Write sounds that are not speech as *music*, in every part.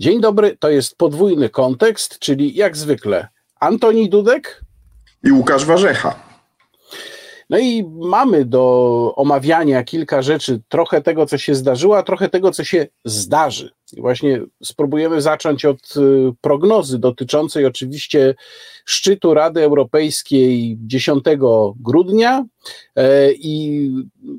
Dzień dobry, to jest podwójny kontekst, czyli jak zwykle Antoni Dudek i Łukasz Warzecha. No i mamy do omawiania kilka rzeczy, trochę tego, co się zdarzyło, a trochę tego, co się zdarzy. I właśnie spróbujemy zacząć od y, prognozy dotyczącej oczywiście szczytu Rady Europejskiej 10 grudnia. E, I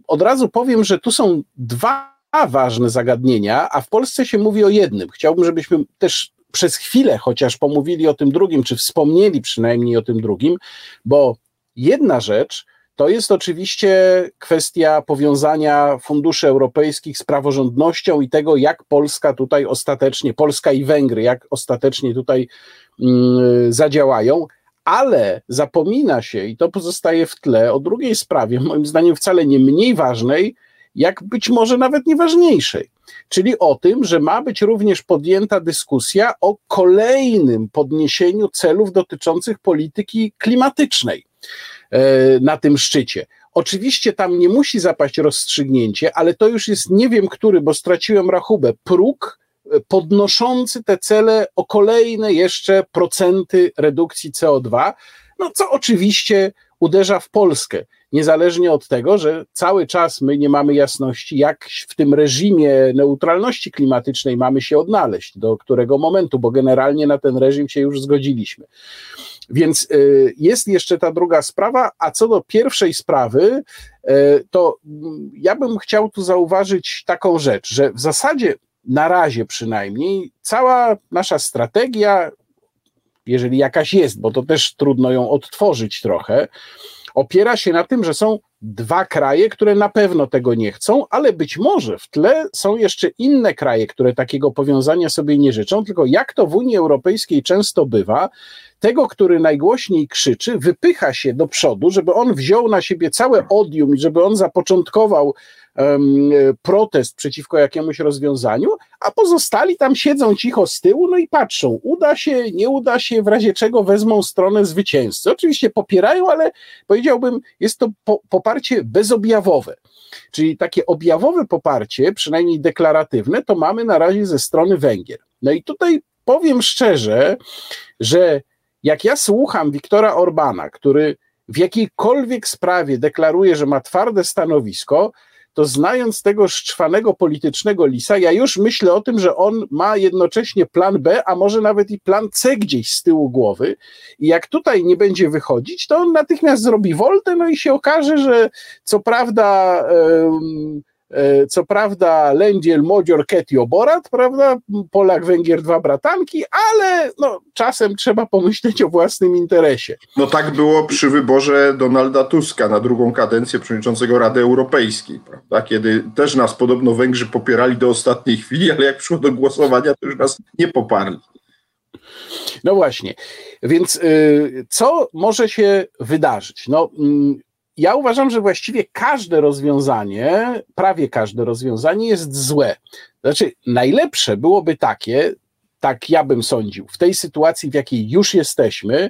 od razu powiem, że tu są dwa ważne zagadnienia, a w Polsce się mówi o jednym. Chciałbym, żebyśmy też przez chwilę chociaż pomówili o tym drugim, czy wspomnieli przynajmniej o tym drugim, bo jedna rzecz to jest oczywiście kwestia powiązania funduszy europejskich z praworządnością i tego, jak Polska tutaj ostatecznie, Polska i Węgry, jak ostatecznie tutaj mm, zadziałają, ale zapomina się, i to pozostaje w tle, o drugiej sprawie, moim zdaniem wcale nie mniej ważnej, jak być może nawet nieważniejszej, czyli o tym, że ma być również podjęta dyskusja o kolejnym podniesieniu celów dotyczących polityki klimatycznej e, na tym szczycie. Oczywiście tam nie musi zapaść rozstrzygnięcie, ale to już jest nie wiem który, bo straciłem rachubę, próg e, podnoszący te cele o kolejne jeszcze procenty redukcji CO2, no co oczywiście uderza w Polskę niezależnie od tego, że cały czas my nie mamy jasności, jak w tym reżimie neutralności klimatycznej mamy się odnaleźć, do którego momentu, bo generalnie na ten reżim się już zgodziliśmy. Więc y, jest jeszcze ta druga sprawa, a co do pierwszej sprawy, y, to mm, ja bym chciał tu zauważyć taką rzecz, że w zasadzie na razie przynajmniej cała nasza strategia, jeżeli jakaś jest, bo to też trudno ją odtworzyć trochę, opiera się na tym, że są dwa kraje, które na pewno tego nie chcą, ale być może w tle są jeszcze inne kraje, które takiego powiązania sobie nie życzą, tylko jak to w Unii Europejskiej często bywa, tego, który najgłośniej krzyczy, wypycha się do przodu, żeby on wziął na siebie całe odium i żeby on zapoczątkował protest przeciwko jakiemuś rozwiązaniu, a pozostali tam siedzą cicho z tyłu, no i patrzą, uda się, nie uda się, w razie czego wezmą stronę zwycięzcy. Oczywiście popierają, ale powiedziałbym, jest to po, poparcie bezobjawowe. Czyli takie objawowe poparcie, przynajmniej deklaratywne, to mamy na razie ze strony Węgier. No i tutaj powiem szczerze, że jak ja słucham Wiktora Orbana, który w jakiejkolwiek sprawie deklaruje, że ma twarde stanowisko, to znając tego szczwanego politycznego lisa, ja już myślę o tym, że on ma jednocześnie plan B, a może nawet i plan C gdzieś z tyłu głowy. I jak tutaj nie będzie wychodzić, to on natychmiast zrobi woltę, no i się okaże, że co prawda. Co prawda Lędziel, Modzior, Ketio, Borat, prawda? Polak, Węgier, dwa bratanki, ale no, czasem trzeba pomyśleć o własnym interesie. No tak było przy wyborze Donalda Tuska na drugą kadencję przewodniczącego Rady Europejskiej, prawda? Kiedy też nas podobno Węgrzy popierali do ostatniej chwili, ale jak przyszło do głosowania, to już nas nie poparli. No właśnie, więc y, co może się wydarzyć? No, mm, ja uważam, że właściwie każde rozwiązanie, prawie każde rozwiązanie jest złe. Znaczy, najlepsze byłoby takie, tak ja bym sądził, w tej sytuacji, w jakiej już jesteśmy,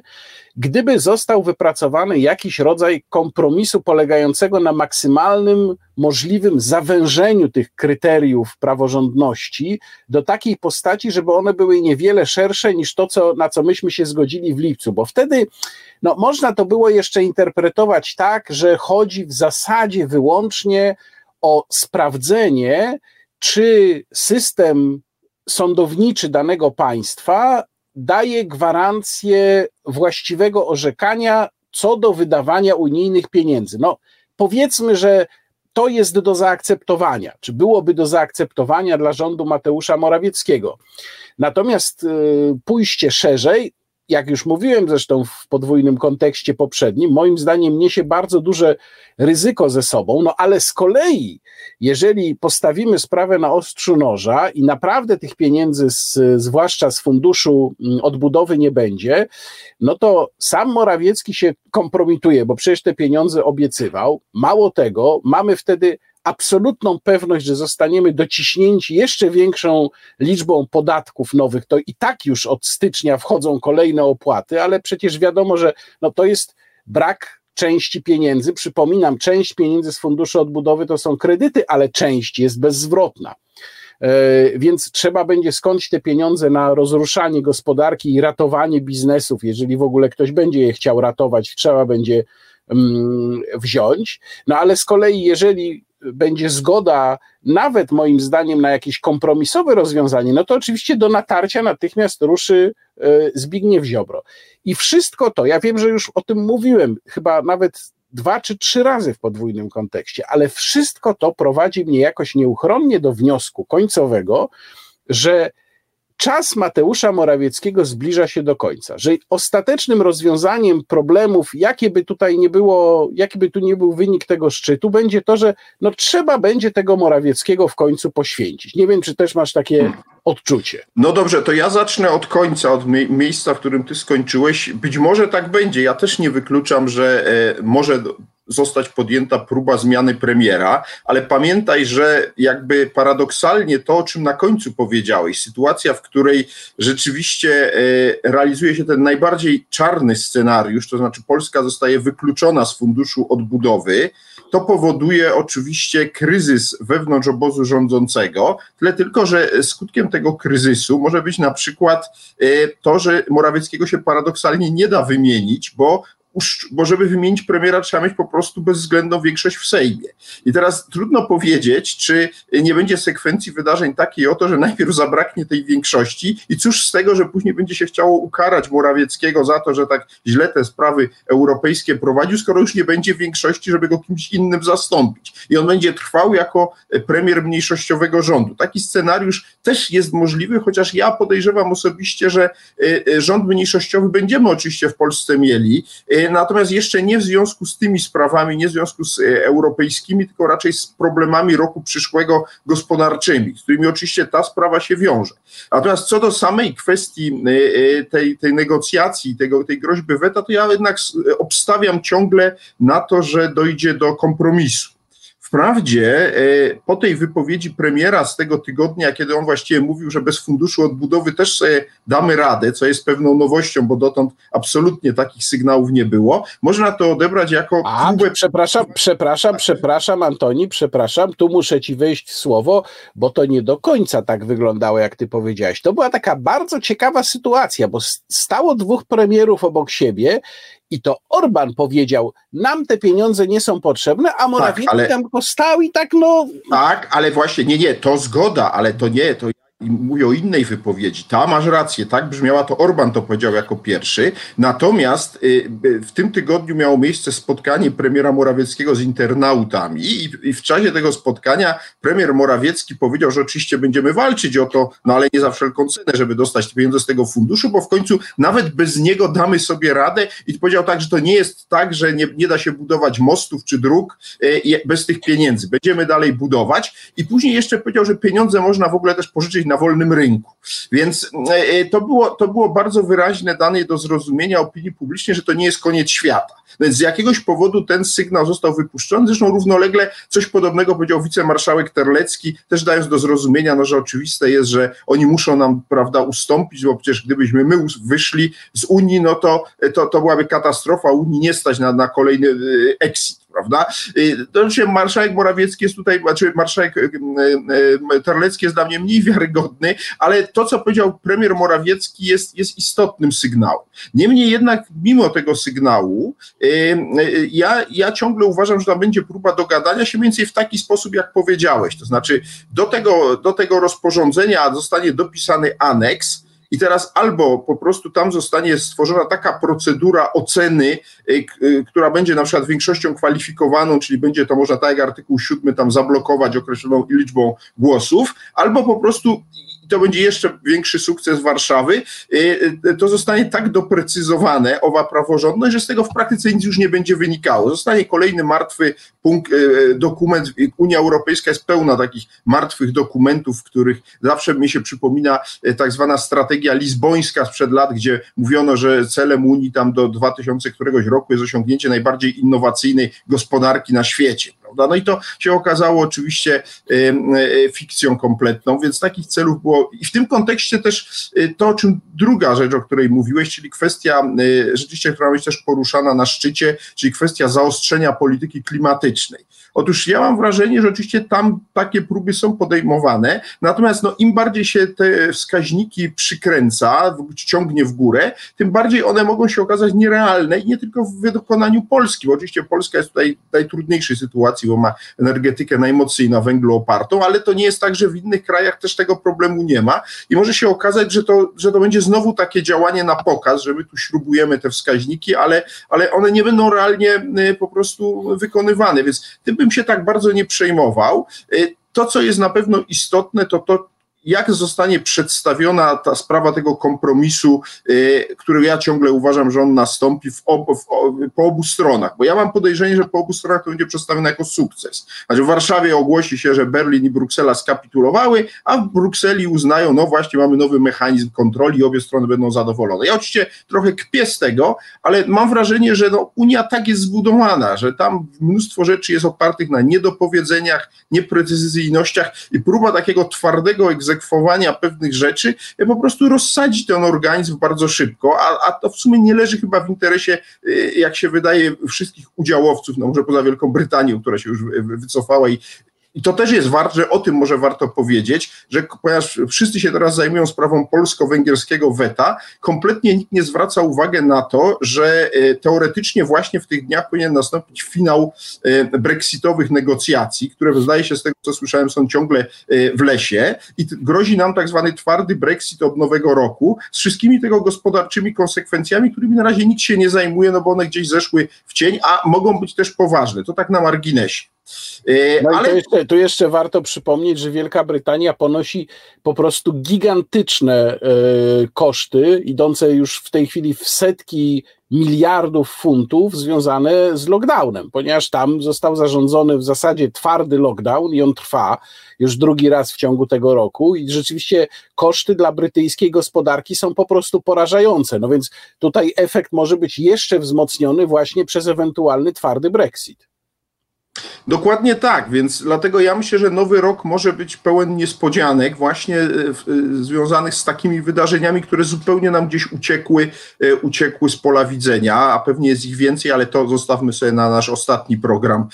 gdyby został wypracowany jakiś rodzaj kompromisu polegającego na maksymalnym możliwym zawężeniu tych kryteriów praworządności do takiej postaci, żeby one były niewiele szersze niż to, co, na co myśmy się zgodzili w lipcu, bo wtedy no, można to było jeszcze interpretować tak, że chodzi w zasadzie wyłącznie o sprawdzenie, czy system sądowniczy danego państwa daje gwarancję właściwego orzekania co do wydawania unijnych pieniędzy. No, powiedzmy, że to jest do zaakceptowania, czy byłoby do zaakceptowania dla rządu Mateusza Morawieckiego. Natomiast y, pójście szerzej jak już mówiłem zresztą w podwójnym kontekście poprzednim, moim zdaniem niesie bardzo duże ryzyko ze sobą, no ale z kolei, jeżeli postawimy sprawę na ostrzu noża i naprawdę tych pieniędzy, z, zwłaszcza z funduszu mm, odbudowy nie będzie, no to sam Morawiecki się kompromituje, bo przecież te pieniądze obiecywał. Mało tego, mamy wtedy absolutną pewność, że zostaniemy dociśnięci jeszcze większą liczbą podatków nowych, to i tak już od stycznia wchodzą kolejne opłaty, ale przecież wiadomo, że no to jest brak części pieniędzy. Przypominam, część pieniędzy z Funduszu Odbudowy to są kredyty, ale część jest bezzwrotna. więc trzeba będzie skądś te pieniądze na rozruszanie gospodarki i ratowanie biznesów, jeżeli w ogóle ktoś będzie je chciał ratować, trzeba będzie mm, wziąć. No ale z kolei, jeżeli będzie zgoda, nawet moim zdaniem, na jakieś kompromisowe rozwiązanie, no to oczywiście do natarcia natychmiast ruszy e, Zbigniew Ziobro. I wszystko to, ja wiem, że już o tym mówiłem, chyba nawet dwa czy trzy razy w podwójnym kontekście, ale wszystko to prowadzi mnie jakoś nieuchronnie do wniosku końcowego, że czas Mateusza Morawieckiego zbliża się do końca, że ostatecznym rozwiązaniem problemów, jakie by tutaj nie było, jaki by tu nie był wynik tego szczytu, będzie to, że no trzeba będzie tego Morawieckiego w końcu poświęcić. Nie wiem, czy też masz takie hmm. odczucie. No dobrze, to ja zacznę od końca, od mie miejsca, w którym ty skończyłeś. Być może tak będzie. Ja też nie wykluczam, że e, może zostać podjęta próba zmiany premiera, ale pamiętaj, że jakby paradoksalnie to, o czym na końcu powiedziałeś, sytuacja, w której rzeczywiście e, realizuje się ten najbardziej czarny scenariusz, to znaczy Polska zostaje wykluczona z funduszu odbudowy, to powoduje oczywiście kryzys wewnątrz obozu rządzącego, tyle tylko, że skutkiem tego kryzysu może być na przykład e, to, że Morawieckiego się paradoksalnie nie da wymienić, bo bo żeby wymienić premiera, trzeba mieć po prostu bezwzględną większość w Sejmie. I teraz trudno powiedzieć, czy nie będzie sekwencji wydarzeń takiej oto, że najpierw zabraknie tej większości i cóż z tego, że później będzie się chciało ukarać Morawieckiego za to, że tak źle te sprawy europejskie prowadził, skoro już nie będzie większości, żeby go kimś innym zastąpić. I on będzie trwał jako premier mniejszościowego rządu. Taki scenariusz też jest możliwy, chociaż ja podejrzewam osobiście, że e, e, rząd mniejszościowy będziemy oczywiście w Polsce mieli, e, natomiast jeszcze nie w związku z tymi sprawami, nie w związku z e, europejskimi, tylko raczej z problemami roku przyszłego gospodarczymi, z którymi oczywiście ta sprawa się wiąże. Natomiast co do samej kwestii e, e, tej, tej negocjacji, tego, tej groźby weta, to ja jednak obstawiam ciągle na to, że dojdzie do kompromisu. Wprawdzie e, po tej wypowiedzi premiera z tego tygodnia, kiedy on właściwie mówił, że bez funduszu odbudowy też sobie damy radę, co jest pewną nowością, bo dotąd absolutnie takich sygnałów nie było, można to odebrać jako. A, próbę... Przepraszam, przepraszam, przepraszam, Antoni, przepraszam, tu muszę ci wejść w słowo, bo to nie do końca tak wyglądało, jak ty powiedziałeś. To była taka bardzo ciekawa sytuacja, bo stało dwóch premierów obok siebie i to Orban powiedział, nam te pieniądze nie są potrzebne, a Morawiecki tak, ale... tam postał i tak no... Tak, ale właśnie, nie, nie, to zgoda, ale to nie, to mówię o innej wypowiedzi. Ta masz rację, tak brzmiała to Orban to powiedział jako pierwszy. Natomiast y, y, w tym tygodniu miało miejsce spotkanie premiera Morawieckiego z internautami i w czasie tego spotkania premier Morawiecki powiedział, że oczywiście będziemy walczyć o to, no ale nie za wszelką cenę, żeby dostać te pieniądze z tego funduszu, bo w końcu nawet bez niego damy sobie radę i powiedział tak, że to nie jest tak, że nie, nie da się budować mostów czy dróg y, bez tych pieniędzy. Będziemy dalej budować i później jeszcze powiedział, że pieniądze można w ogóle też pożyczyć na wolnym rynku. Więc e, e, to było, to było bardzo wyraźne dane do zrozumienia opinii publicznej, że to nie jest koniec świata. Więc z jakiegoś powodu ten sygnał został wypuszczony. Zresztą równolegle coś podobnego powiedział wicemarszałek Terlecki, też dając do zrozumienia, no, że oczywiste jest, że oni muszą nam prawda, ustąpić, bo przecież gdybyśmy my wyszli z Unii, no to, to, to byłaby katastrofa. Unii nie stać na, na kolejny e, exit prawda? To znaczy marszałek Morawiecki jest tutaj, znaczy marszałek y, y, y, Terlecki jest dla mnie mniej *laughs* wiarygodny, ale to, co powiedział premier Morawiecki jest, jest istotnym sygnałem. Niemniej jednak, mimo tego sygnału, ja, ja ciągle uważam, że tam będzie próba dogadania się więcej w taki sposób, jak powiedziałeś, to znaczy do tego, do tego rozporządzenia zostanie dopisany aneks, i teraz albo po prostu tam zostanie stworzona taka procedura oceny, y, y, która będzie na przykład większością kwalifikowaną, czyli będzie to można tak jak artykuł 7 tam zablokować określoną liczbą głosów, albo po prostu to będzie jeszcze większy sukces Warszawy, y, y, to zostanie tak doprecyzowane, owa praworządność, że z tego w praktyce nic już nie będzie wynikało. Zostanie kolejny martwy punkt, y, dokument. Unia Europejska jest pełna takich martwych dokumentów, w których zawsze mi się przypomina tak zwana strategia lizbońska sprzed lat, gdzie mówiono, że celem Unii tam do 2000 któregoś roku jest osiągnięcie najbardziej innowacyjnej gospodarki na świecie prawda? No i to się okazało oczywiście fikcją kompletną, więc takich celów było i w tym kontekście też to, o czym druga rzecz, o której mówiłeś, czyli kwestia rzeczywiście, która być też poruszana na szczycie, czyli kwestia zaostrzenia polityki klimatycznej. Otóż ja mam wrażenie, że oczywiście tam takie próby są podejmowane, natomiast no, im bardziej się te wskaźniki przykręca, ciągnie w górę, tym bardziej one mogą się okazać nierealne i nie tylko w wykonaniu Polski, bo oczywiście Polska jest tutaj w najtrudniejszej sytuacji, bo ma energetykę najmocniej na węglu opartą, ale to nie jest tak, że w innych krajach też tego problemu nie ma i może się okazać, że to, że to będzie znowu takie działanie na pokaz, że my tu śrubujemy te wskaźniki, ale, ale one nie będą realnie y, po prostu wykonywane, więc tym bym się tak bardzo nie przejmował. Y, to, co jest na pewno istotne, to to, jak zostanie przedstawiona ta sprawa tego kompromisu, y, który ja ciągle uważam, że on nastąpi w ob, w, po obu stronach, bo ja mam podejrzenie, że po obu stronach to będzie przedstawione jako sukces. Znaczy w Warszawie ogłosi się, że Berlin i Bruksela skapitulowały, a w Brukseli uznają, no właśnie mamy nowy mechanizm kontroli i obie strony będą zadowolone. Ja oczywiście trochę kpię z tego, ale mam wrażenie, że no, Unia tak jest zbudowana, że tam mnóstwo rzeczy jest opartych na niedopowiedzeniach, nieprecyzyjnościach i próba takiego twardego egzekwowania egzekwowania pewnych rzeczy, po prostu rozsadzi ten organizm bardzo szybko, a, a to w sumie nie leży chyba w interesie, y, jak się wydaje, wszystkich udziałowców, no może poza Wielką Brytanią, która się już wycofała i i to też jest warte, o tym może warto powiedzieć, że ponieważ wszyscy się teraz zajmują sprawą polsko-węgierskiego weta, kompletnie nikt nie zwraca uwagi na to, że e, teoretycznie właśnie w tych dniach powinien nastąpić finał e, brexitowych negocjacji, które zdaje się z tego, co słyszałem, są ciągle e, w lesie i grozi nam tak zwany twardy brexit od nowego roku z wszystkimi tego gospodarczymi konsekwencjami, którymi na razie nikt się nie zajmuje, no bo one gdzieś zeszły w cień, a mogą być też poważne. To tak na marginesie. E, no Ale... tu, jeszcze, tu jeszcze warto przypomnieć, że Wielka Brytania ponosi po prostu gigantyczne y, koszty, idące już w tej chwili w setki miliardów funtów związane z lockdownem, ponieważ tam został zarządzony w zasadzie twardy lockdown i on trwa już drugi raz w ciągu tego roku i rzeczywiście koszty dla brytyjskiej gospodarki są po prostu porażające. No więc tutaj efekt może być jeszcze wzmocniony właśnie przez ewentualny twardy Brexit. Dokładnie tak, więc dlatego ja myślę, że nowy rok może być pełen niespodzianek, właśnie e, e, związanych z takimi wydarzeniami, które zupełnie nam gdzieś uciekły, e, uciekły z pola widzenia, a pewnie jest ich więcej, ale to zostawmy sobie na nasz ostatni program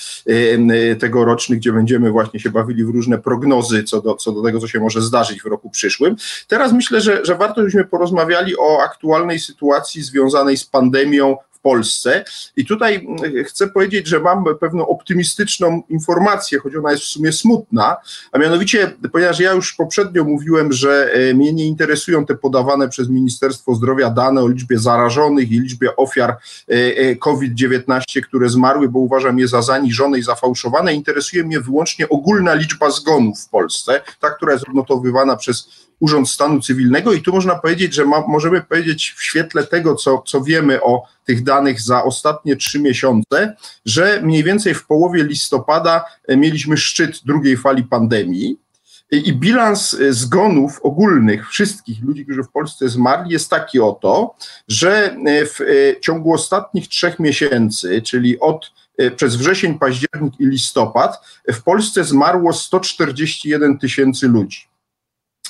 tegoroczny, gdzie będziemy właśnie się bawili w różne prognozy co do, co do tego, co się może zdarzyć w roku przyszłym. Teraz myślę, że, że warto, żebyśmy porozmawiali o aktualnej sytuacji związanej z pandemią Polsce. I tutaj mm, chcę powiedzieć, że mam pewną optymistyczną informację, choć ona jest w sumie smutna, a mianowicie, ponieważ ja już poprzednio mówiłem, że e, mnie nie interesują te podawane przez Ministerstwo Zdrowia dane o liczbie zarażonych i liczbie ofiar e, e, COVID-19, które zmarły, bo uważam je za zaniżone i zafałszowane. Interesuje mnie wyłącznie ogólna liczba zgonów w Polsce, ta, która jest odnotowywana przez Urząd Stanu Cywilnego i tu można powiedzieć, że ma, możemy powiedzieć w świetle tego, co, co wiemy o tych danych za ostatnie trzy miesiące, że mniej więcej w połowie listopada e, mieliśmy szczyt drugiej fali pandemii. I bilans e, zgonów ogólnych wszystkich ludzi, którzy w Polsce zmarli, jest taki oto, że e, w ciągu ostatnich trzech miesięcy, czyli od przez wrzesień, październik i listopad, w Polsce zmarło 141 tysięcy ludzi.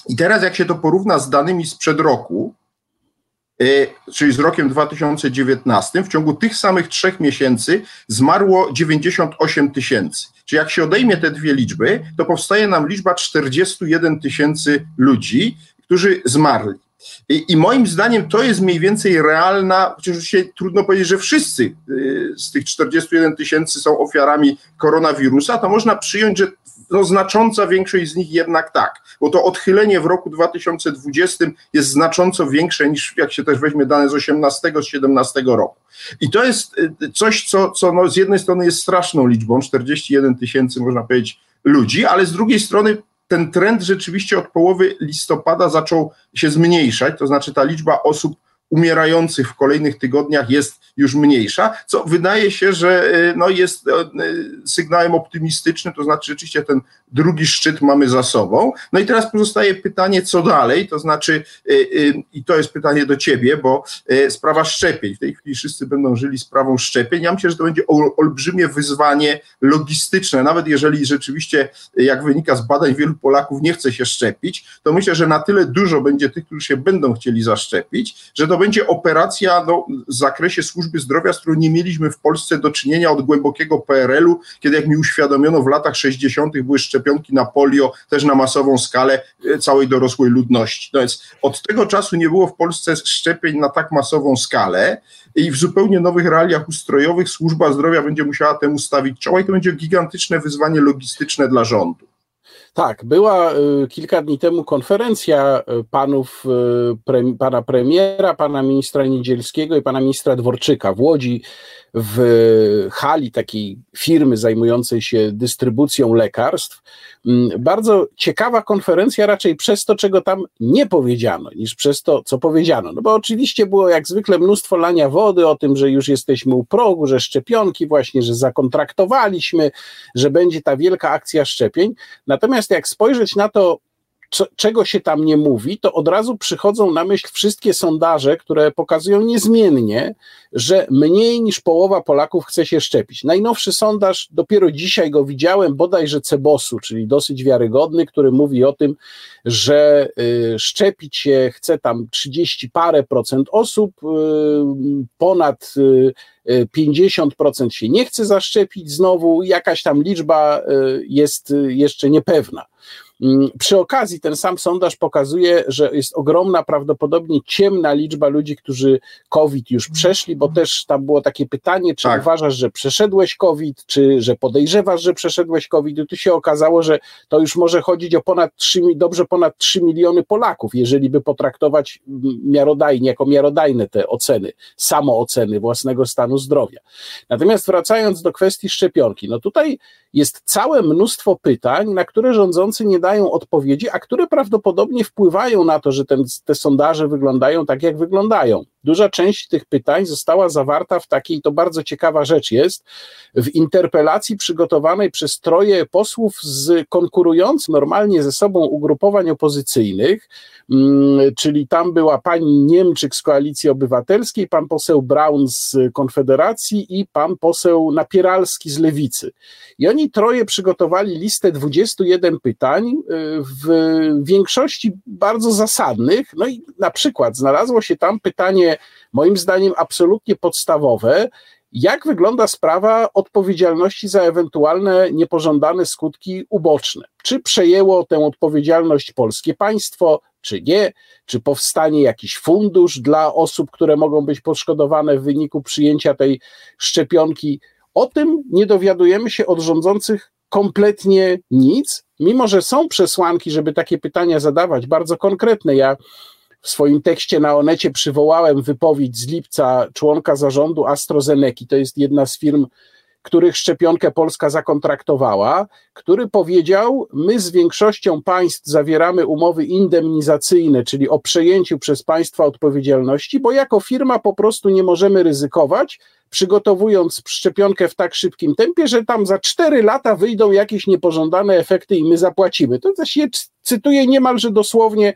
I teraz, jak się to porówna z danymi sprzed roku, y, czyli z rokiem 2019, w ciągu tych samych trzech miesięcy zmarło 98 tysięcy. Czyli jak się odejmie te dwie liczby, to powstaje nam liczba 41 tysięcy ludzi, którzy zmarli. I, I, moim zdaniem to jest mniej więcej realna, chociaż się trudno powiedzieć, że wszyscy y, z tych 41 tysięcy są ofiarami koronawirusa, to można przyjąć, że no, znacząca większość z nich jednak tak, bo to odchylenie w roku 2020 jest znacząco większe niż jak się też weźmie dane z 18, z 17 roku. I to jest y, coś, co, co no, z jednej strony jest straszną liczbą, 41 tysięcy można powiedzieć ludzi, ale z drugiej strony ten trend rzeczywiście od połowy listopada zaczął się zmniejszać, to znaczy ta liczba osób umierających w kolejnych tygodniach jest już mniejsza, co wydaje się, że no, jest sygnałem optymistycznym, to znaczy rzeczywiście ten drugi szczyt mamy za sobą. No i teraz pozostaje pytanie, co dalej, to znaczy, i to jest pytanie do ciebie, bo sprawa szczepień, w tej chwili wszyscy będą żyli sprawą szczepień, ja myślę, że to będzie olbrzymie wyzwanie logistyczne, nawet jeżeli rzeczywiście, jak wynika z badań, wielu Polaków nie chce się szczepić, to myślę, że na tyle dużo będzie tych, którzy się będą chcieli zaszczepić, że to będzie operacja no, w zakresie służby zdrowia, z którą nie mieliśmy w Polsce do czynienia od głębokiego PRL-u, kiedy jak mi uświadomiono w latach 60. były szczepionki na polio też na masową skalę e, całej dorosłej ludności. To jest, od tego czasu nie było w Polsce szczepień na tak masową skalę i w zupełnie nowych realiach ustrojowych służba zdrowia będzie musiała temu stawić czoła i to będzie gigantyczne wyzwanie logistyczne dla rządu. Tak, była y, kilka dni temu konferencja y, panów, y, pre, pana premiera, pana ministra Niedzielskiego i pana ministra Dworczyka w Łodzi w hali takiej firmy zajmującej się dystrybucją lekarstw. Mm, bardzo ciekawa konferencja, raczej przez to, czego tam nie powiedziano, niż przez to, co powiedziano. No bo oczywiście było jak zwykle mnóstwo lania wody o tym, że już jesteśmy u progu, że szczepionki, właśnie, że zakontraktowaliśmy, że będzie ta wielka akcja szczepień. Natomiast jak spojrzeć na to, czego się tam nie mówi, to od razu przychodzą na myśl wszystkie sondaże, które pokazują niezmiennie, że mniej niż połowa Polaków chce się szczepić. Najnowszy sondaż, dopiero dzisiaj go widziałem, bodajże Cebosu, czyli dosyć wiarygodny, który mówi o tym, że y, szczepić się chce tam 30 parę procent osób, y, ponad y, 50% się nie chce zaszczepić, znowu jakaś tam liczba y, jest y, jeszcze niepewna. Mm, przy okazji ten sam sondaż pokazuje, że jest ogromna, prawdopodobnie ciemna liczba ludzi, którzy COVID już przeszli, bo też tam było takie pytanie, czy tak. uważasz, że przeszedłeś COVID, czy że podejrzewasz, że przeszedłeś COVID. I tu się okazało, że to już może chodzić o ponad 3, dobrze ponad 3 miliony Polaków, jeżeli by potraktować miarodajnie, jako miarodajne te oceny, samooceny własnego stanu zdrowia. Natomiast wracając do kwestii szczepionki, no tutaj jest całe mnóstwo pytań, na które rządzący nie dają odpowiedzi, a które prawdopodobnie wpływają na to, że ten, te sondaże wyglądają tak, jak wyglądają. Duża część tych pytań została zawarta w takiej, to bardzo ciekawa rzecz jest, w interpelacji przygotowanej przez troje posłów z konkurujących normalnie ze sobą ugrupowań opozycyjnych, mm, czyli tam była pani Niemczyk z Koalicji Obywatelskiej, pan poseł Braun z Konfederacji i pan poseł Napieralski z Lewicy. I oni troje przygotowali listę 21 pytań, y, w większości bardzo zasadnych, no i na przykład znalazło się tam pytanie moim zdaniem absolutnie podstawowe, jak wygląda sprawa odpowiedzialności za ewentualne niepożądane skutki uboczne? Czy przejęło tę odpowiedzialność polskie państwo, czy nie? Czy powstanie jakiś fundusz dla osób, które mogą być poszkodowane w wyniku przyjęcia tej szczepionki? O tym nie dowiadujemy się od rządzących kompletnie nic, mimo że są przesłanki, żeby takie pytania zadawać, bardzo konkretne. Ja w swoim tekście na Onecie przywołałem wypowiedź z lipca członka zarządu AstraZeneca, to jest jedna z firm, których szczepionkę Polska zakontraktowała, który powiedział: My z większością państw zawieramy umowy indemnizacyjne, czyli o przejęciu przez państwa odpowiedzialności, bo jako firma po prostu nie możemy ryzykować, przygotowując szczepionkę w tak szybkim tempie, że tam za 4 lata wyjdą jakieś niepożądane efekty i my zapłacimy. To też je cytuję niemalże dosłownie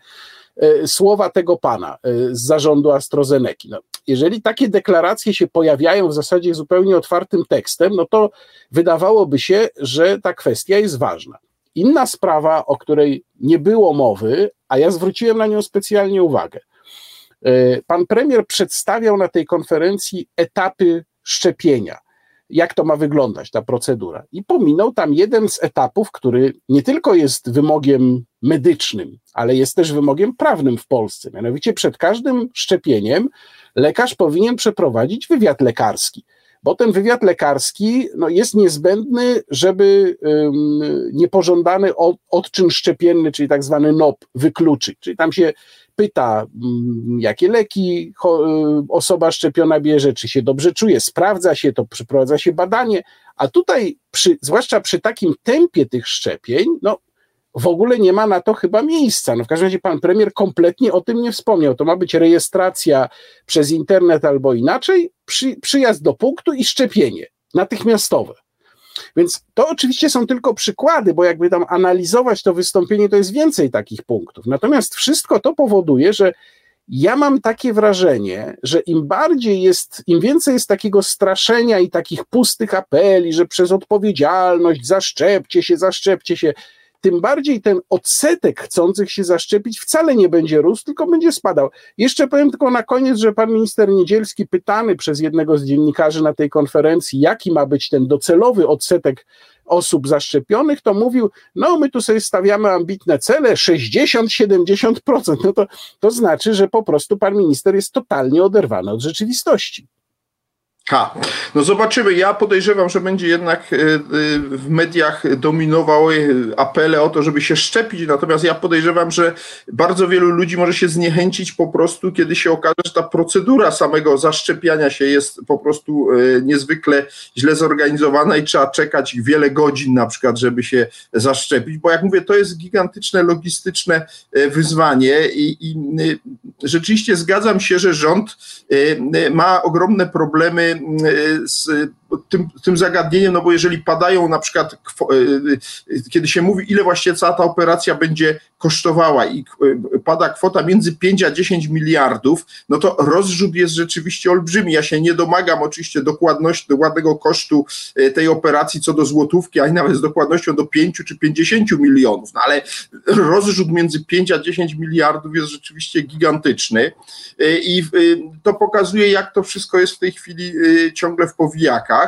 słowa tego pana e, z zarządu AstraZeneca. No, jeżeli takie deklaracje się pojawiają w zasadzie zupełnie otwartym tekstem, no to wydawałoby się, że ta kwestia jest ważna. Inna sprawa, o której nie było mowy, a ja zwróciłem na nią specjalnie uwagę. E, pan premier przedstawiał na tej konferencji etapy szczepienia jak to ma wyglądać, ta procedura. I pominął tam jeden z etapów, który nie tylko jest wymogiem medycznym, ale jest też wymogiem prawnym w Polsce. Mianowicie przed każdym szczepieniem lekarz powinien przeprowadzić wywiad lekarski bo ten wywiad lekarski no, jest niezbędny, żeby um, niepożądany od, odczyn szczepienny, czyli tak zwany NOP, wykluczyć. Czyli tam się pyta, um, jakie leki um, osoba szczepiona bierze, czy się dobrze czuje, sprawdza się to, przeprowadza się badanie, a tutaj, przy, zwłaszcza przy takim tempie tych szczepień, no, w ogóle nie ma na to chyba miejsca. No w każdym razie pan premier kompletnie o tym nie wspomniał. To ma być rejestracja przez internet albo inaczej, przy, przyjazd do punktu i szczepienie natychmiastowe. Więc to oczywiście są tylko przykłady, bo jakby tam analizować to wystąpienie, to jest więcej takich punktów. Natomiast wszystko to powoduje, że ja mam takie wrażenie, że im bardziej jest, im więcej jest takiego straszenia i takich pustych apeli, że przez odpowiedzialność zaszczepcie się, zaszczepcie się, tym bardziej ten odsetek chcących się zaszczepić wcale nie będzie rósł, tylko będzie spadał. Jeszcze powiem tylko na koniec, że pan minister Niedzielski, pytany przez jednego z dziennikarzy na tej konferencji, jaki ma być ten docelowy odsetek osób zaszczepionych, to mówił, no my tu sobie stawiamy ambitne cele, 60-70%. No to, to znaczy, że po prostu pan minister jest totalnie oderwany od rzeczywistości. Ha, no zobaczymy. Ja podejrzewam, że będzie jednak e, e, w mediach dominowały apele o to, żeby się szczepić, natomiast ja podejrzewam, że bardzo wielu ludzi może się zniechęcić po prostu, kiedy się okaże, że ta procedura samego zaszczepiania się jest po prostu e, niezwykle źle zorganizowana i trzeba czekać wiele godzin na przykład, żeby się zaszczepić, bo jak mówię, to jest gigantyczne logistyczne wyzwanie i, i rzeczywiście zgadzam się, że rząd ma ogromne problemy z tym, tym zagadnieniem, no bo jeżeli padają na przykład, e, e, kiedy się mówi, ile właściwie cała ta operacja będzie kosztowała i e, pada kwota między 5 a 10 miliardów, no to rozrzut jest rzeczywiście olbrzymi. Ja się nie domagam oczywiście dokładności, dokładnego kosztu tej operacji co do złotówki, ani nawet z dokładnością do 5 czy 50 milionów, no ale rozrzut między 5 a 10 miliardów jest rzeczywiście gigantyczny i to pokazuje, jak to wszystko jest w tej chwili ciągle w powijakach.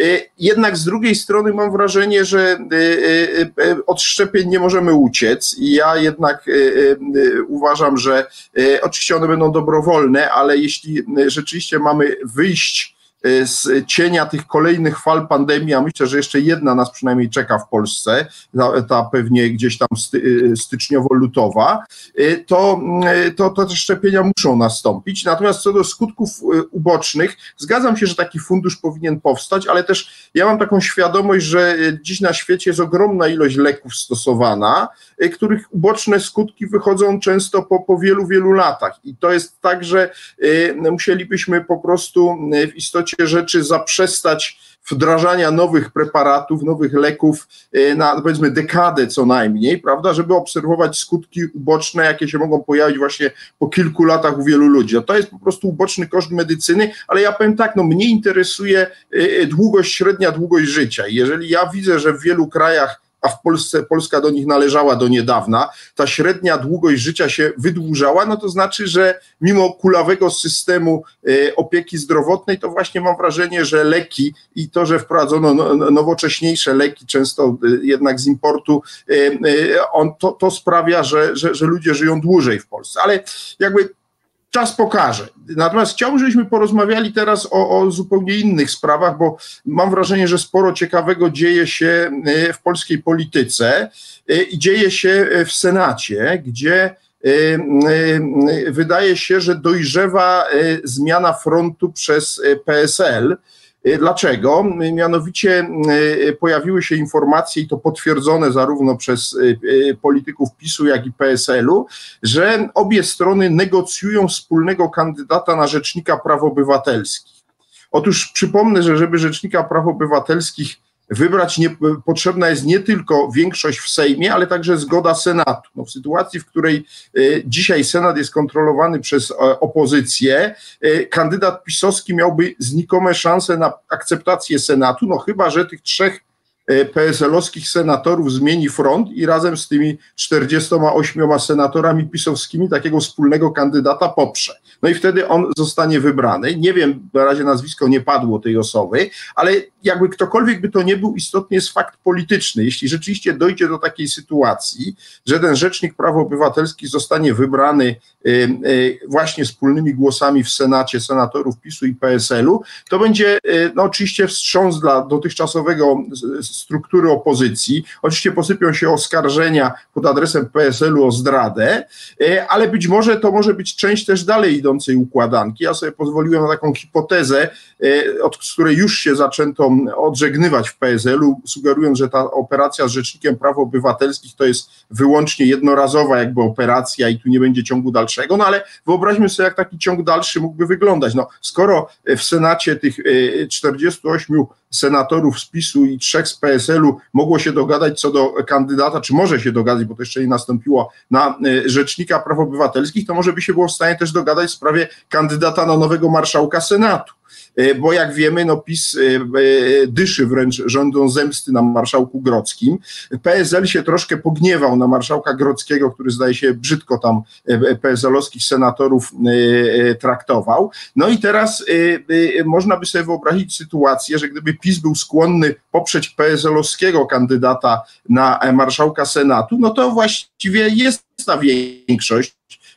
Y, jednak z drugiej strony mam wrażenie, że y, y, od szczepień nie możemy uciec. I ja jednak uważam, że oczywiście one będą dobrowolne, ale jeśli rzeczywiście mamy wyjść z cienia tych kolejnych fal pandemii, a myślę, że jeszcze jedna nas przynajmniej czeka w Polsce, ta, ta pewnie gdzieś tam sty, y, styczniowo-lutowa, y, to, to, to te szczepienia muszą nastąpić. Natomiast co do skutków ubocznych, zgadzam się, że taki fundusz powinien powstać, ale też ja mam taką świadomość, że dziś na świecie jest ogromna ilość leków stosowana, których uboczne skutki wychodzą często po, po wielu, wielu latach. I to jest tak, że musielibyśmy po prostu w istocie istocie rzeczy zaprzestać wdrażania nowych preparatów, nowych leków e, na powiedzmy dekadę co najmniej, prawda, żeby obserwować skutki uboczne, jakie się mogą pojawić właśnie po kilku latach u wielu ludzi. No to jest po prostu uboczny koszt medycyny, ale ja powiem tak, no mnie interesuje e, długość, średnia długość życia. jeżeli ja widzę, że w wielu krajach a w Polsce Polska do nich należała do niedawna, ta średnia długość życia się wydłużała, no to znaczy, że mimo kulawego systemu e, opieki zdrowotnej, to właśnie mam wrażenie, że leki i to, że wprowadzono no, no, nowocześniejsze leki, często e, jednak z importu, e, on, to, to sprawia, że, że, że ludzie żyją dłużej w Polsce. Ale jakby czas pokaże. Natomiast chciałbym, żebyśmy porozmawiali teraz o, o, zupełnie innych sprawach, bo mam wrażenie, że sporo ciekawego dzieje się e, w polskiej polityce e, i dzieje się w Senacie, gdzie e, wydaje się, że dojrzewa zmiana frontu przez PSL. Y, dlaczego? Mianowicie y, pojawiły się informacje, i to potwierdzone zarówno przez y, polityków PiSu, jak i PSL-u, że obie strony negocjują wspólnego kandydata na rzecznika praw obywatelskich. Otóż przypomnę, że żeby rzecznika praw obywatelskich wybrać nie, potrzebna jest nie tylko większość w Sejmie, ale także zgoda Senatu. No w sytuacji, w której y, dzisiaj Senat jest kontrolowany przez e, opozycję, y, kandydat pisowski miałby znikome szanse na akceptację Senatu, no chyba, że tych trzech E, PSL-owskich senatorów zmieni front i razem z tymi 48 senatorami pisowskimi takiego wspólnego kandydata poprze. No i wtedy on zostanie wybrany. Nie wiem, na razie nazwisko nie padło tej osoby, ale jakby ktokolwiek by to nie był, istotnie jest fakt polityczny. Jeśli rzeczywiście dojdzie do takiej sytuacji, że ten rzecznik praw obywatelskich zostanie wybrany e, e, właśnie wspólnymi głosami w Senacie senatorów PiSu i PSL-u, to będzie no oczywiście wstrząs dla dotychczasowego struktury opozycji. Oczywiście posypią się oskarżenia pod adresem PSL-u o zdradę, ale być może to może być część też dalej idącej układanki. Ja sobie pozwoliłem na taką hipotezę, od której już się zaczęto odżegnywać w PSL-u, sugerując, że ta operacja z Rzecznikiem Praw Obywatelskich to jest wyłącznie jednorazowa jakby operacja i tu nie będzie ciągu dalszego, no ale wyobraźmy sobie, jak taki ciąg dalszy mógłby wyglądać. No, skoro w Senacie tych 48 senatorów z PiSu i trzech z PSL-u mogło się dogadać co do kandydata, czy może się dogadać, bo to jeszcze nie nastąpiło, na Rzecznika Praw Obywatelskich, to może by się było w stanie też dogadać w sprawie kandydata na nowego marszałka Senatu. E, bo jak wiemy, no PiS e, e, dyszy wręcz rządą zemsty na marszałku Grodzkim. PSL się troszkę pogniewał na marszałka Grodzkiego, który zdaje się brzydko tam PSL-owskich senatorów traktował. No i teraz można by sobie wyobrazić sytuację, że gdyby PiS był skłonny poprzeć PSL-owskiego kandydata na marszałka Senatu, no to właściwie jest ta większość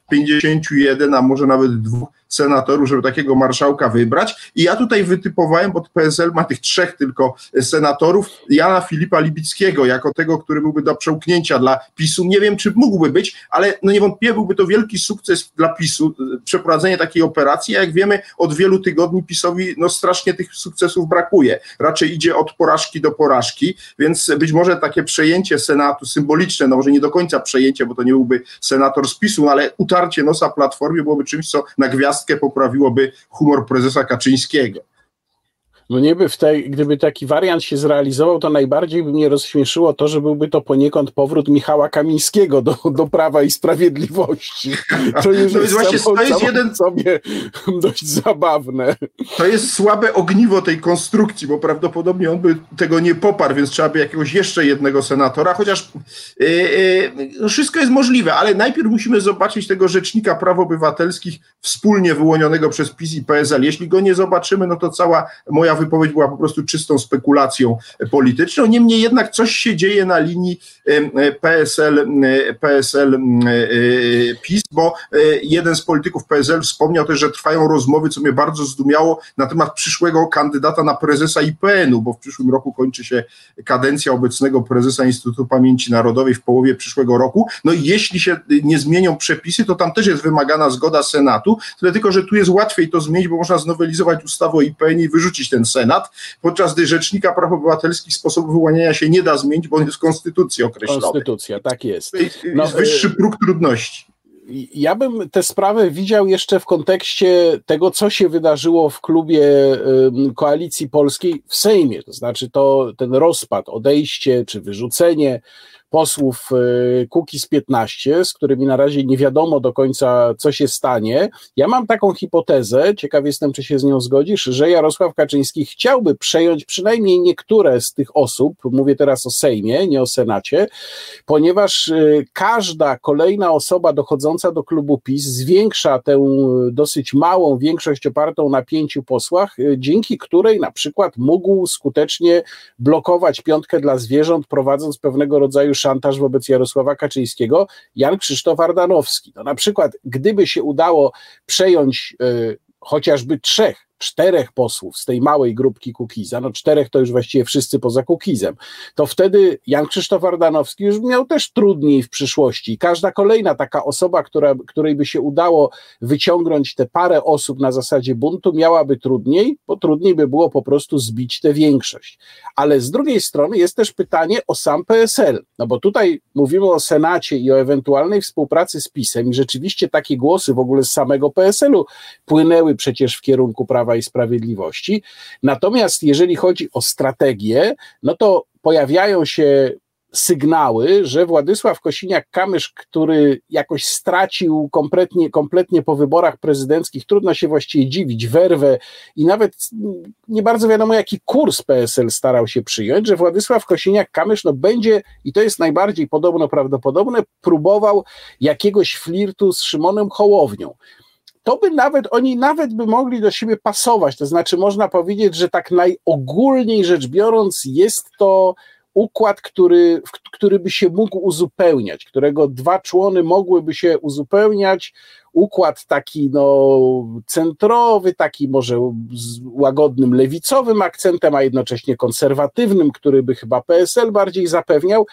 51, a może nawet dwóch senatorów, żeby takiego marszałka wybrać. I ja tutaj wytypowałem, bo PSL ma tych trzech tylko senatorów, Jana Filipa Libickiego, jako tego, który byłby do przełknięcia dla PiSu. Nie wiem, czy mógłby być, ale no niewątpliwie byłby to wielki sukces dla PiSu, przeprowadzenie takiej operacji. Jak wiemy, od wielu tygodni PiSowi no strasznie tych sukcesów brakuje. Raczej idzie od porażki do porażki, więc być może takie przejęcie Senatu symboliczne, no może nie do końca przejęcie, bo to nie byłby senator z PiSu, no ale utarcie nosa Platformie byłoby czymś, co na gwiazd poprawiłoby humor prezesa Kaczyńskiego. No niby w tej, gdyby taki wariant się zrealizował, to najbardziej by mnie rozśmieszyło to, że byłby to poniekąd powrót Michała Kamińskiego do, do Prawa i Sprawiedliwości. To, *laughs* już to jest, właśnie samo, to jest jeden sobie *laughs* dość zabawne. To jest słabe ogniwo tej konstrukcji, bo prawdopodobnie on by tego nie poparł, więc trzeba by jakiegoś jeszcze jednego senatora, chociaż yy, yy, wszystko jest możliwe, ale najpierw musimy zobaczyć tego rzecznika praw obywatelskich wspólnie wyłonionego przez PiS i PSL. Jeśli go nie zobaczymy, no to cała moja wypowiedź była po prostu czystą spekulacją polityczną. Niemniej jednak coś się dzieje na linii PSL, PSL PiS, bo e, jeden z polityków PSL wspomniał też, że trwają rozmowy, co mnie bardzo zdumiało, na temat przyszłego kandydata na prezesa IPN-u, bo w przyszłym roku kończy się kadencja obecnego prezesa Instytutu Pamięci Narodowej w połowie przyszłego roku. No i jeśli się nie zmienią przepisy, to tam też jest wymagana zgoda Senatu, tyle tylko, że tu jest łatwiej to zmienić, bo można znowelizować ustawę o IPN i wyrzucić ten Senat, podczas gdy Rzecznika Praw Obywatelskich sposobu wyłaniania się nie da zmienić, bo on jest w Konstytucji określony. Konstytucja, tak jest. No, jest wyższy y, próg trudności. Ja bym tę sprawę widział jeszcze w kontekście tego, co się wydarzyło w klubie Koalicji Polskiej w Sejmie. To znaczy to ten rozpad, odejście czy wyrzucenie posłów e, z 15, z którymi na razie nie wiadomo do końca, co się stanie. Ja mam taką hipotezę, ciekaw jestem, czy się z nią zgodzisz, że Jarosław Kaczyński chciałby przejąć przynajmniej niektóre z tych osób, mówię teraz o Sejmie, nie o Senacie, ponieważ e, każda kolejna osoba dochodząca do klubu PiS zwiększa tę dosyć małą większość opartą na pięciu posłach, dzięki której na przykład mógł skutecznie blokować piątkę dla zwierząt, prowadząc pewnego rodzaju szantaż wobec Jarosława Kaczyńskiego, Jan Krzysztof Ardanowski. No na przykład, gdyby się udało przejąć y, chociażby trzech czterech posłów z tej małej grupki Kukiza, no czterech to już właściwie wszyscy poza Kukizem, to wtedy Jan Krzysztof Ardanowski już miał też trudniej w przyszłości. Każda kolejna taka osoba, która, której by się udało wyciągnąć te parę osób na zasadzie buntu, miałaby trudniej, bo trudniej by było po prostu zbić tę większość. Ale z drugiej strony jest też pytanie o sam PSL, no bo tutaj mówimy o Senacie i o ewentualnej współpracy z PiSem i rzeczywiście takie głosy w ogóle z samego PSL-u płynęły przecież w kierunku prawa Prawa i Sprawiedliwości. Natomiast jeżeli chodzi o strategię, no to pojawiają się sygnały, że Władysław Kosiniak-Kamysz, który jakoś stracił kompletnie, kompletnie po wyborach prezydenckich, trudno się właściwie dziwić, werwę i nawet nie bardzo wiadomo, jaki kurs PSL starał się przyjąć, że Władysław Kosiniak-Kamysz no, będzie, i to jest najbardziej podobno prawdopodobne, próbował jakiegoś flirtu z Szymonem Hołownią to by nawet, oni nawet by mogli do siebie pasować. To znaczy, można powiedzieć, że tak najogólniej rzecz biorąc, jest to układ, który, który by się mógł uzupełniać, którego dwa człony mogłyby się uzupełniać, układ taki no, centrowy, taki może z łagodnym lewicowym akcentem, a jednocześnie konserwatywnym, który by chyba PSL bardziej zapewniał.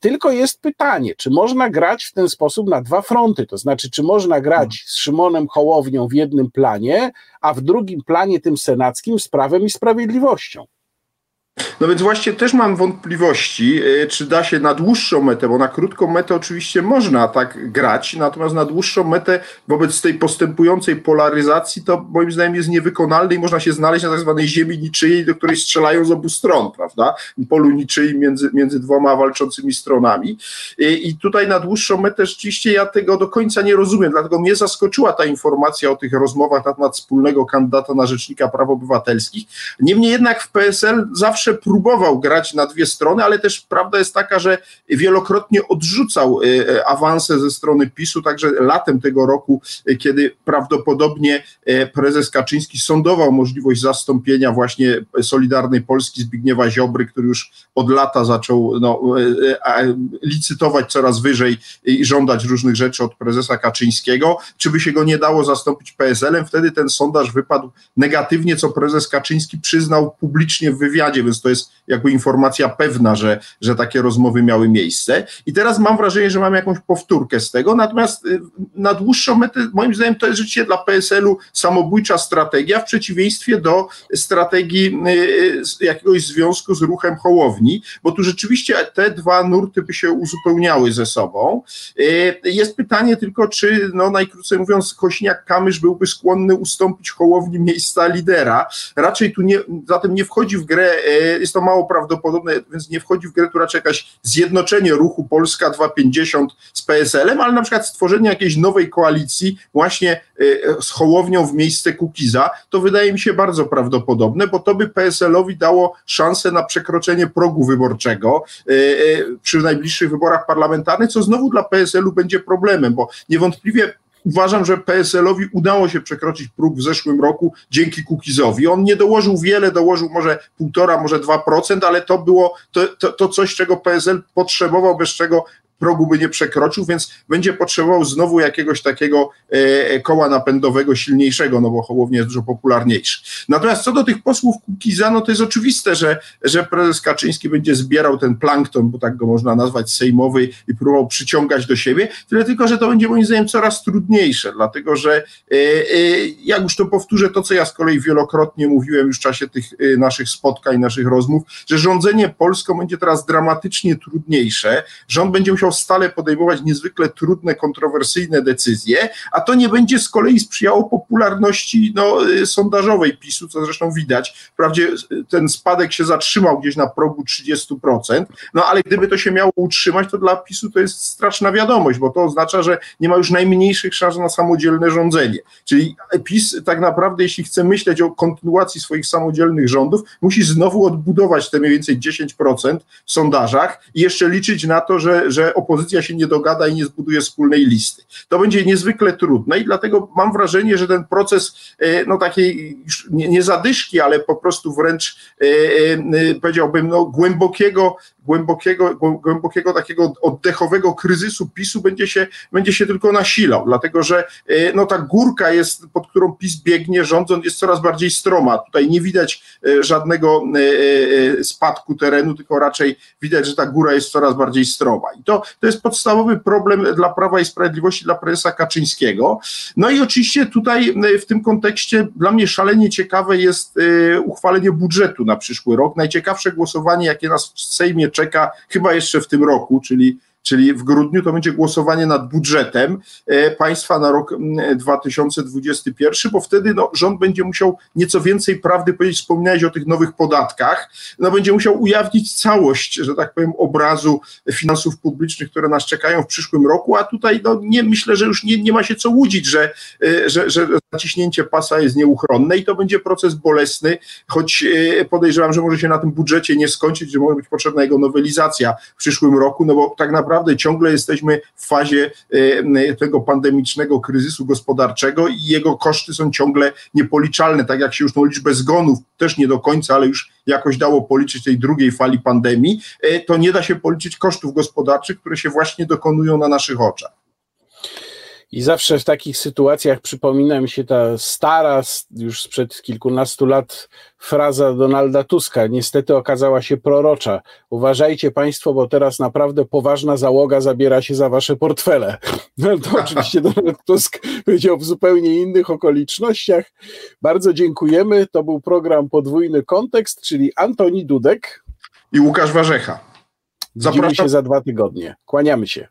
Tylko jest pytanie, czy można grać w ten sposób na dwa fronty, to znaczy, czy można grać z Szymonem Hołownią w jednym planie, a w drugim planie tym senackim z Prawem i Sprawiedliwością. No więc właśnie też mam wątpliwości, e, czy da się na dłuższą metę, bo na krótką metę oczywiście można tak grać, natomiast na dłuższą metę wobec tej postępującej polaryzacji to moim zdaniem jest niewykonalne i można się znaleźć na tak zwanej ziemi niczyjej, do której strzelają z obu stron, prawda? Polu niczyim między, między dwoma walczącymi stronami. E, I tutaj na dłuższą metę rzeczywiście ja tego do końca nie rozumiem, dlatego mnie zaskoczyła ta informacja o tych rozmowach na temat wspólnego kandydata na Rzecznika Praw Obywatelskich. Niemniej jednak w PSL zawsze zawsze próbował grać na dwie strony, ale też prawda jest taka, że wielokrotnie odrzucał e, e, awanse ze strony PiSu, także latem tego roku, e, kiedy prawdopodobnie prezes Kaczyński sądował możliwość zastąpienia właśnie Solidarnej Polski Zbigniewa Ziobry, który już od lata zaczął no, licytować coraz wyżej i żądać różnych rzeczy od prezesa Kaczyńskiego, czy by się go nie dało zastąpić PSL-em, wtedy ten sondaż wypadł negatywnie, co prezes Kaczyński przyznał publicznie w wywiadzie, więc więc to jest jakby informacja pewna, że, że takie rozmowy miały miejsce. I teraz mam wrażenie, że mamy jakąś powtórkę z tego, natomiast y, na dłuższą metę, moim zdaniem, to jest rzeczywiście dla PSL-u samobójcza strategia, w przeciwieństwie do strategii y, jakiegoś związku z ruchem Hołowni, bo tu rzeczywiście te dwa nurty by się uzupełniały ze sobą. Y, jest pytanie tylko, czy, no najkrócej mówiąc, Kośniak-Kamysz byłby skłonny ustąpić Hołowni miejsca lidera. Raczej tu nie, zatem nie wchodzi w grę jest to mało prawdopodobne, więc nie wchodzi w grę tu raczej jakaś zjednoczenie ruchu Polska 250 z PSL-em, ale na przykład stworzenie jakiejś nowej koalicji właśnie e, z Hołownią w miejsce Kukiza, to wydaje mi się bardzo prawdopodobne, bo to by PSL-owi dało szansę na przekroczenie progu wyborczego e, e, przy najbliższych wyborach parlamentarnych, co znowu dla PSL-u będzie problemem, bo niewątpliwie uważam, że PSL-owi udało się przekroczyć próg w zeszłym roku dzięki Kukizowi. On nie dołożył wiele, dołożył może półtora, może dwa procent, ale to było to, to, to coś, czego PSL potrzebował, bez czego progu by nie przekroczył, więc będzie potrzebował znowu jakiegoś takiego e, koła napędowego silniejszego, no bo Hołownia jest dużo popularniejszy. Natomiast co do tych posłów Kukiza, no to jest oczywiste, że, że prezes Kaczyński będzie zbierał ten plankton, bo tak go można nazwać, sejmowy i próbował przyciągać do siebie, tyle tylko, że to będzie moim zdaniem coraz trudniejsze, dlatego że e, e, jak już to powtórzę, to co ja z kolei wielokrotnie mówiłem już w czasie tych e, naszych spotkań, naszych rozmów, że rządzenie Polską będzie teraz dramatycznie trudniejsze, rząd będzie musiał musiał stale podejmować niezwykle trudne, kontrowersyjne decyzje, a to nie będzie z kolei sprzyjało popularności no, y, sondażowej PiSu, co zresztą widać. Wprawdzie y, ten spadek się zatrzymał gdzieś na progu 30%, no ale gdyby to się miało utrzymać, to dla PiSu to jest straszna wiadomość, bo to oznacza, że nie ma już najmniejszych szans na samodzielne rządzenie. Czyli PiS tak naprawdę, jeśli chce myśleć o kontynuacji swoich samodzielnych rządów, musi znowu odbudować te mniej więcej 10% w sondażach i jeszcze liczyć na to, że, że opozycja się nie dogada i nie zbuduje wspólnej listy. To będzie niezwykle trudne i dlatego mam wrażenie, że ten proces e, no takiej nie zadyszki, ale po prostu wręcz e, e, powiedziałbym no, głębokiego głębokiego, głębokiego takiego oddechowego kryzysu PiSu będzie się, będzie się tylko nasilał, dlatego że no, ta górka jest, pod którą PiS biegnie rządząc, jest coraz bardziej stroma. Tutaj nie widać żadnego spadku terenu, tylko raczej widać, że ta góra jest coraz bardziej stroma. I to, to jest podstawowy problem dla Prawa i Sprawiedliwości, dla prezesa Kaczyńskiego. No i oczywiście tutaj w tym kontekście dla mnie szalenie ciekawe jest uchwalenie budżetu na przyszły rok. Najciekawsze głosowanie, jakie nas w Sejmie czeka chyba jeszcze w tym roku, czyli czyli w grudniu to będzie głosowanie nad budżetem e, państwa na rok 2021, bo wtedy no, rząd będzie musiał nieco więcej prawdy powiedzieć, wspominałeś o tych nowych podatkach, no będzie musiał ujawnić całość, że tak powiem, obrazu finansów publicznych, które nas czekają w przyszłym roku, a tutaj no, nie, myślę, że już nie, nie ma się co łudzić, że, e, że, że zaciśnięcie pasa jest nieuchronne i to będzie proces bolesny, choć e, podejrzewam, że może się na tym budżecie nie skończyć, że może być potrzebna jego nowelizacja w przyszłym roku, no bo tak naprawdę naprawdę ciągle jesteśmy w fazie tego pandemicznego kryzysu gospodarczego i jego koszty są ciągle niepoliczalne, tak jak się już tą liczbę zgonów też nie do końca, ale już jakoś dało policzyć tej drugiej fali pandemii, to nie da się policzyć kosztów gospodarczych, które się właśnie dokonują na naszych oczach. I zawsze w takich sytuacjach przypomina mi się ta stara, już sprzed kilkunastu lat, fraza Donalda Tuska. Niestety okazała się prorocza. Uważajcie Państwo, bo teraz naprawdę poważna załoga zabiera się za Wasze portfele. *laughs* No, to oczywiście Donald Tusk powiedział w zupełnie innych okolicznościach. Bardzo dziękujemy. To był program Podwójny Kontekst, czyli Antoni Dudek i Łukasz Warzecha. Zapraszam. Widzimy się za dwa tygodnie. Kłaniamy się.